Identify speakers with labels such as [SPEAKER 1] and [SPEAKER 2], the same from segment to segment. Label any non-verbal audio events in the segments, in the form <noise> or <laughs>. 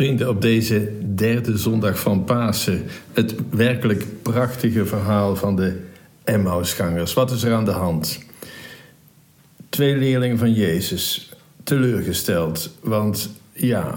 [SPEAKER 1] Vrienden, op deze derde zondag van Pasen, het werkelijk prachtige verhaal van de Emmausgangers. Wat is er aan de hand? Twee leerlingen van Jezus, teleurgesteld, want ja,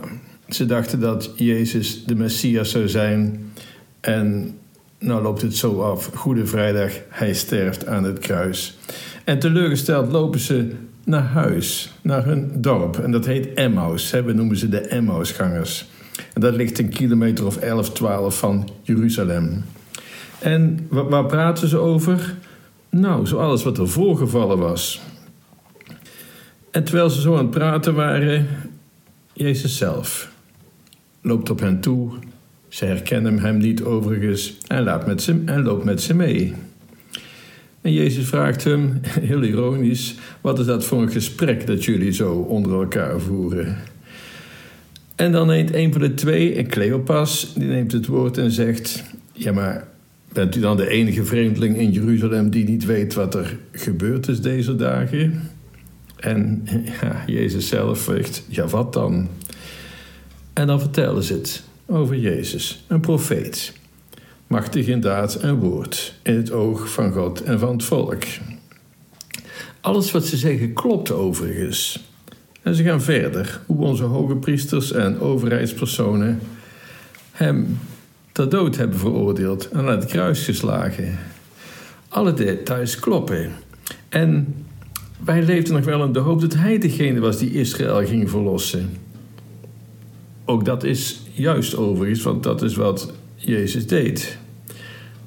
[SPEAKER 1] ze dachten dat Jezus de Messias zou zijn en nou loopt het zo af. Goede Vrijdag, hij sterft aan het kruis. En teleurgesteld lopen ze naar huis, naar hun dorp. En dat heet Emmaus. We noemen ze de Emmausgangers. En dat ligt een kilometer of 11, 12 van Jeruzalem. En waar praten ze over? Nou, zo alles wat er voorgevallen was. En terwijl ze zo aan het praten waren, Jezus zelf loopt op hen toe. Ze herkennen hem niet overigens en, laat met ze, en loopt met ze mee. En Jezus vraagt hem, <laughs> heel ironisch, wat is dat voor een gesprek dat jullie zo onder elkaar voeren? En dan neemt een van de twee, Cleopas, die neemt het woord en zegt: Ja, maar bent u dan de enige vreemdeling in Jeruzalem die niet weet wat er gebeurd is deze dagen? En <laughs> ja, Jezus zelf zegt: Ja, wat dan? En dan vertellen ze het over Jezus, een profeet. Machtig in daad en woord, in het oog van God en van het volk. Alles wat ze zeggen klopt overigens. En ze gaan verder hoe onze hoge priesters en overheidspersonen hem ter dood hebben veroordeeld en aan het kruis geslagen. Alle details kloppen. En wij leefden nog wel in de hoop dat hij degene was die Israël ging verlossen. Ook dat is juist overigens, want dat is wat Jezus deed.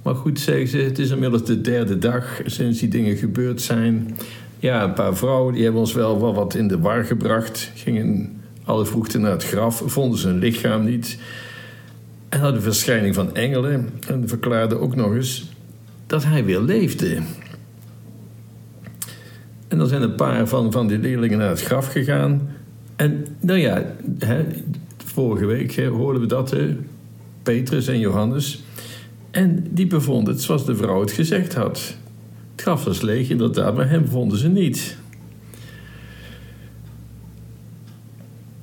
[SPEAKER 1] Maar goed, zeggen ze, het is inmiddels de derde dag sinds die dingen gebeurd zijn. Ja, een paar vrouwen die hebben ons wel wat in de war gebracht. Gingen alle vroegte naar het graf, vonden zijn lichaam niet. En hadden verschijning van engelen. En verklaarden ook nog eens dat hij weer leefde. En dan zijn een paar van, van die leerlingen naar het graf gegaan. En nou ja, hè, vorige week hè, hoorden we dat, Petrus en Johannes. En die bevonden het zoals de vrouw het gezegd had. Het graf was leeg inderdaad, maar hem vonden ze niet.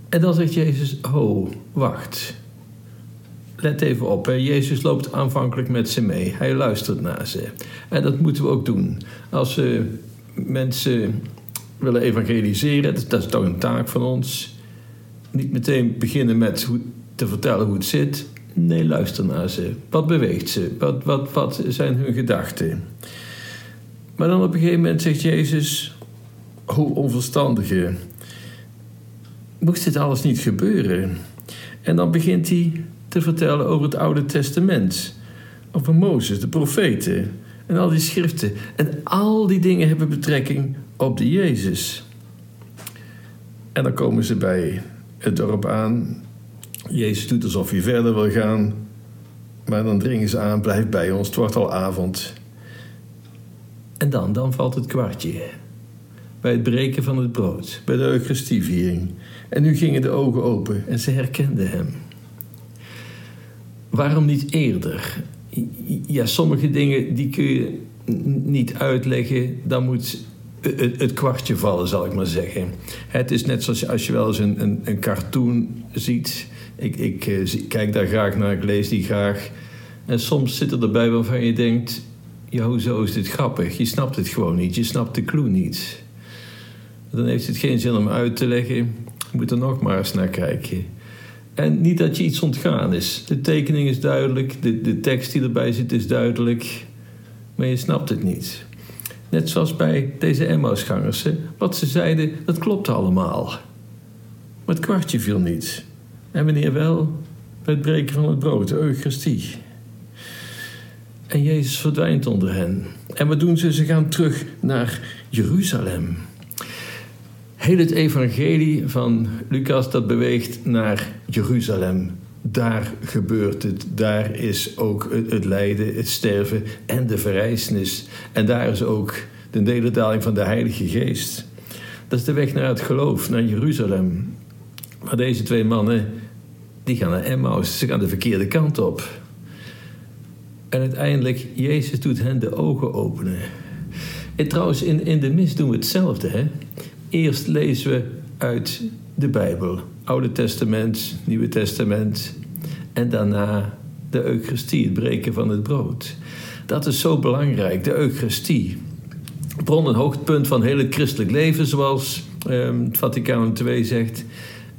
[SPEAKER 1] En dan zegt Jezus, ho, wacht. Let even op. Jezus loopt aanvankelijk met ze mee. Hij luistert naar ze. En dat moeten we ook doen. Als we mensen willen evangeliseren, dat is toch een taak van ons. Niet meteen beginnen met te vertellen hoe het zit. Nee, luister naar ze. Wat beweegt ze? Wat, wat, wat zijn hun gedachten? Maar dan op een gegeven moment zegt Jezus: Hoe onverstandige. Moest dit alles niet gebeuren? En dan begint hij te vertellen over het Oude Testament. Over Mozes, de profeten en al die schriften. En al die dingen hebben betrekking op de Jezus. En dan komen ze bij het dorp aan. Jezus doet alsof hij verder wil gaan. Maar dan dringen ze aan, blijf bij ons, het wordt al avond. En dan, dan valt het kwartje. Bij het breken van het brood, bij de Eucharistieviering. En nu gingen de ogen open en ze herkenden hem. Waarom niet eerder? Ja, sommige dingen die kun je niet uitleggen. Dan moet het, kwartje vallen, zal ik maar zeggen. Het is net zoals als je wel eens een, een, een cartoon ziet. Ik, ik eh, kijk daar graag naar, ik lees die graag. En soms zit er erbij waarvan je denkt ja, hoezo is dit grappig? Je snapt het gewoon niet, je snapt de clue niet. Dan heeft het geen zin om uit te leggen. Je moet er nog maar eens naar kijken. En niet dat je iets ontgaan is. De tekening is duidelijk, de, de tekst die erbij zit is duidelijk, maar je snapt het niet. Net zoals bij deze Emmausgangers. Wat ze zeiden, dat klopte allemaal. Maar het kwartje viel niet. En wanneer wel? Bij het breken van het brood, de Eucharistie. En Jezus verdwijnt onder hen. En wat doen ze? Ze gaan terug naar Jeruzalem. Heel het evangelie van Lucas dat beweegt naar Jeruzalem. Daar gebeurt het. Daar is ook het lijden, het sterven en de verrijzenis. En daar is ook de nederdaling van de Heilige Geest. Dat is de weg naar het geloof, naar Jeruzalem. Maar deze twee mannen, die gaan naar Emmaus. Ze gaan de verkeerde kant op. En uiteindelijk, Jezus doet hen de ogen openen. En trouwens, in, in de mis doen we hetzelfde. Hè? Eerst lezen we uit de Bijbel. Oude Testament, Nieuwe Testament. En daarna de Eucharistie, het breken van het brood. Dat is zo belangrijk, de Eucharistie. Bron en hoogtepunt van heel het christelijk leven, zoals het Vaticaan II zegt.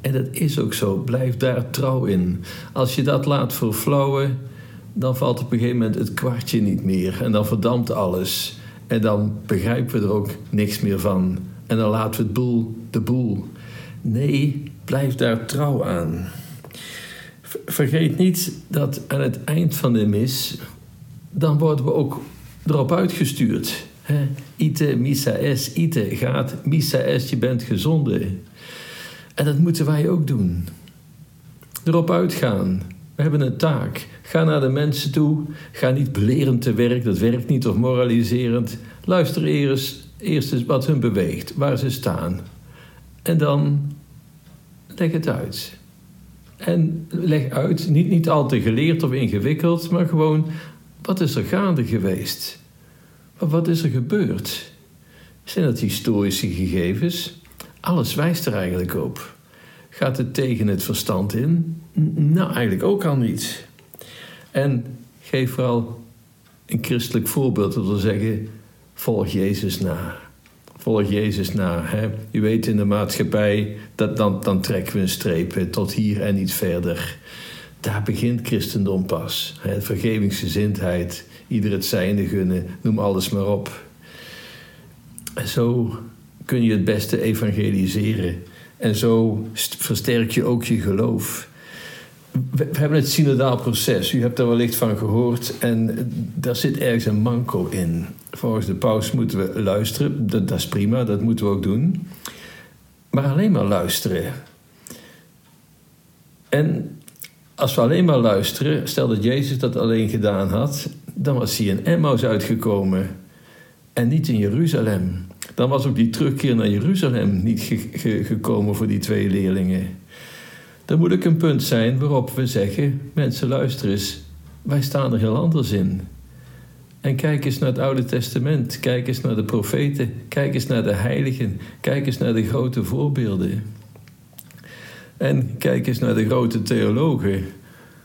[SPEAKER 1] En dat is ook zo. Blijf daar trouw in. Als je dat laat verflauwen, dan valt op een gegeven moment het kwartje niet meer. En dan verdampt alles. En dan begrijpen we er ook niks meer van. En dan laten we het boel de boel. Nee, blijf daar trouw aan. Vergeet niet dat aan het eind van de mis, dan worden we ook erop uitgestuurd. He, ite missa es, ite gaat, missa es, je bent gezonde. En dat moeten wij ook doen. Erop uitgaan. We hebben een taak. Ga naar de mensen toe. Ga niet belerend te werk, dat werkt niet, of moraliserend. Luister eerst, eerst eens wat hun beweegt, waar ze staan. En dan leg het uit. En leg uit, niet, niet al te geleerd of ingewikkeld, maar gewoon wat is er gaande geweest? wat is er gebeurd? Zijn dat historische gegevens? Alles wijst er eigenlijk op. Gaat het tegen het verstand in? Nou, eigenlijk ook al niet. En geef vooral een christelijk voorbeeld, dat wil zeggen, volg Jezus na. Volg Jezus na. Hè? Je weet in de maatschappij, dat, dan, dan trekken we een streep tot hier en niet verder. Daar begint christendom pas. Hè? Vergevingsgezindheid, ieder het zijnde gunnen, noem alles maar op. En zo kun je het beste evangeliseren. En zo versterk je ook je geloof. We, hebben het synodaal proces. U hebt er wellicht van gehoord. En daar zit ergens een manco in. Volgens de paus moeten we luisteren. Dat, dat is prima, dat moeten we ook doen. Maar alleen maar luisteren. En als we alleen maar luisteren, stel dat Jezus dat alleen gedaan had, dan was hij in Emmaus uitgekomen en niet in Jeruzalem. Dan was ook die terugkeer naar Jeruzalem niet gekomen voor die twee leerlingen. Er moet ook een punt zijn waarop we zeggen: mensen, luister eens, wij staan er heel anders in. En kijk eens naar het Oude Testament, kijk eens naar de profeten, kijk eens naar de heiligen, kijk eens naar de grote voorbeelden. En kijk eens naar de grote theologen,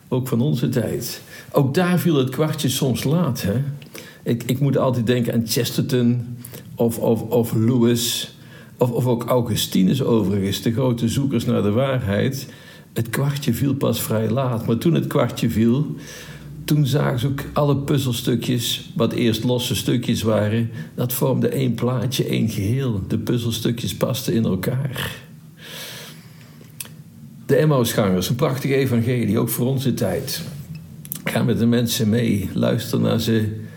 [SPEAKER 1] ook van onze tijd. Ook daar viel het kwartje soms laat. Hè? Ik, ik moet altijd denken aan Chesterton of, of, of Lewis, of, of ook Augustinus overigens, de grote zoekers naar de waarheid. Het kwartje viel pas vrij laat, maar toen het kwartje viel, toen zagen ze ook alle puzzelstukjes, wat eerst losse stukjes waren, dat vormde één plaatje, één geheel. De puzzelstukjes pasten in elkaar. De Emmausgangers, een prachtige evangelie, ook voor onze tijd. Ga met de mensen mee, luister naar ze.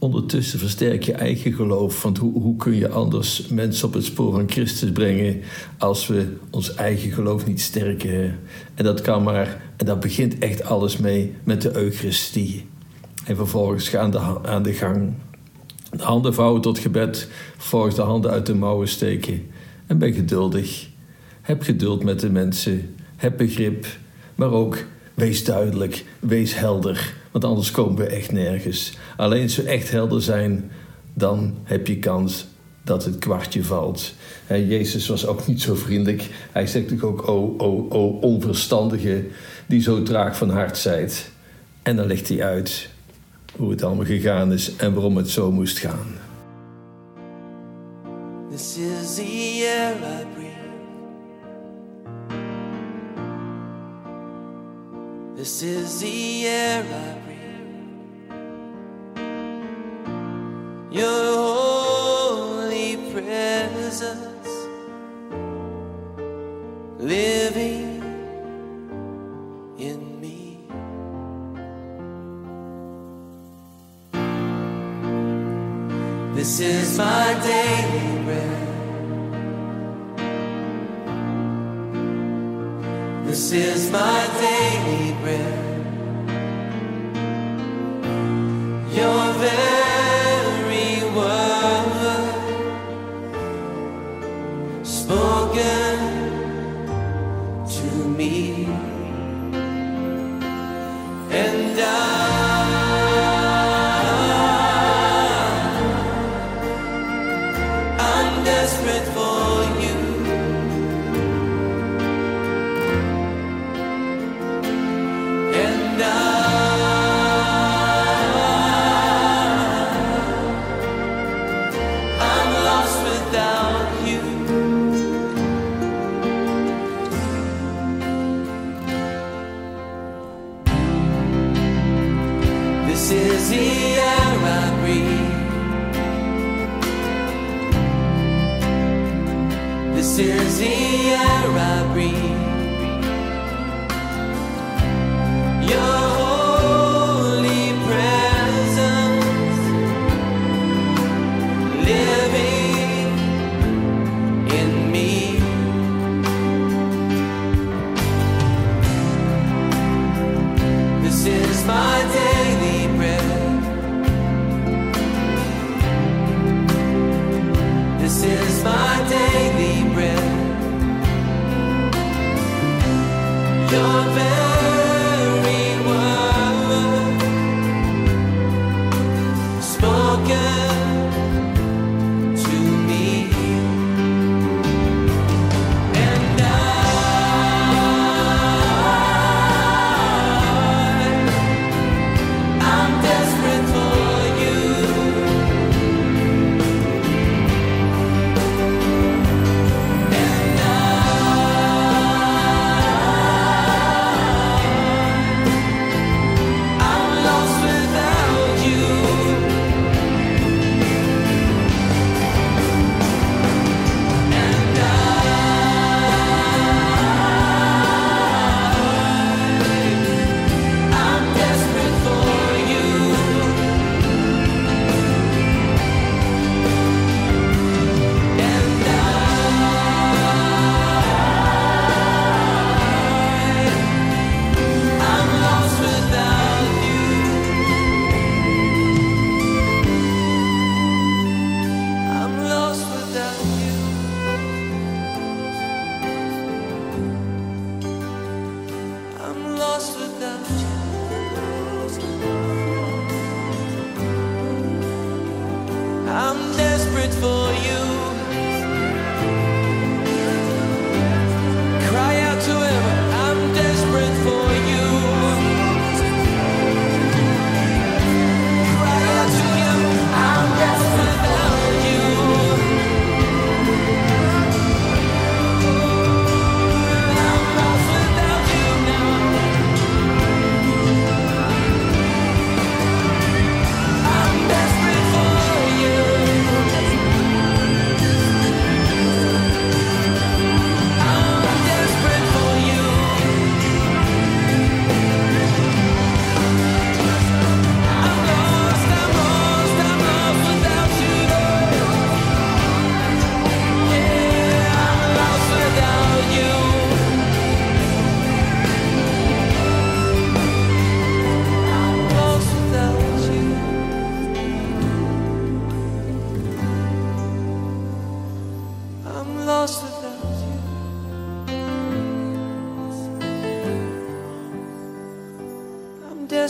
[SPEAKER 1] Ondertussen versterk je eigen geloof. Want hoe, hoe kun je anders mensen op het spoor van Christus brengen als we ons eigen geloof niet sterken? En dat kan maar, en dat begint echt alles mee met de Eucharistie. En vervolgens ga aan de, aan de gang. De handen vouwen tot gebed, vervolgens de handen uit de mouwen steken. En ben geduldig. Heb geduld met de mensen. Heb begrip, maar ook wees duidelijk, wees helder. Want anders komen we echt nergens. Alleen als we echt helder zijn, dan heb je kans dat het kwartje valt. Jezus was ook niet zo vriendelijk. Hij zegt ook, o, o, o, onverstandige, die zo traag van hart zijt. En dan legt hij uit hoe het allemaal gegaan is en waarom het zo moest gaan. This is I This is the air I breathe. your holy presence living in me. This is my daily bread. This is my daily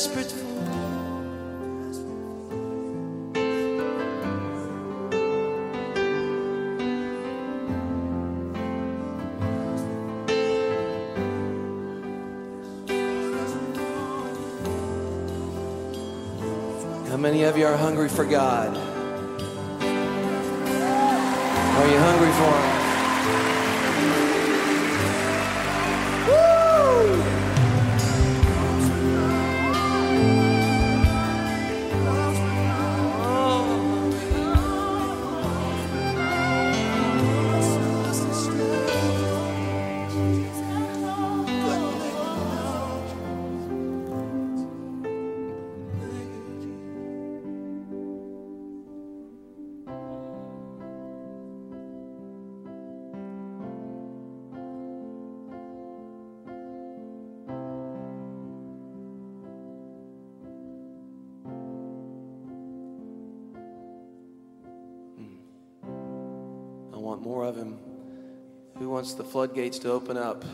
[SPEAKER 2] desperate for. How many of you are hungry for God? Are you hungry for Him? want more of Him? Who wants the floodgates to open up?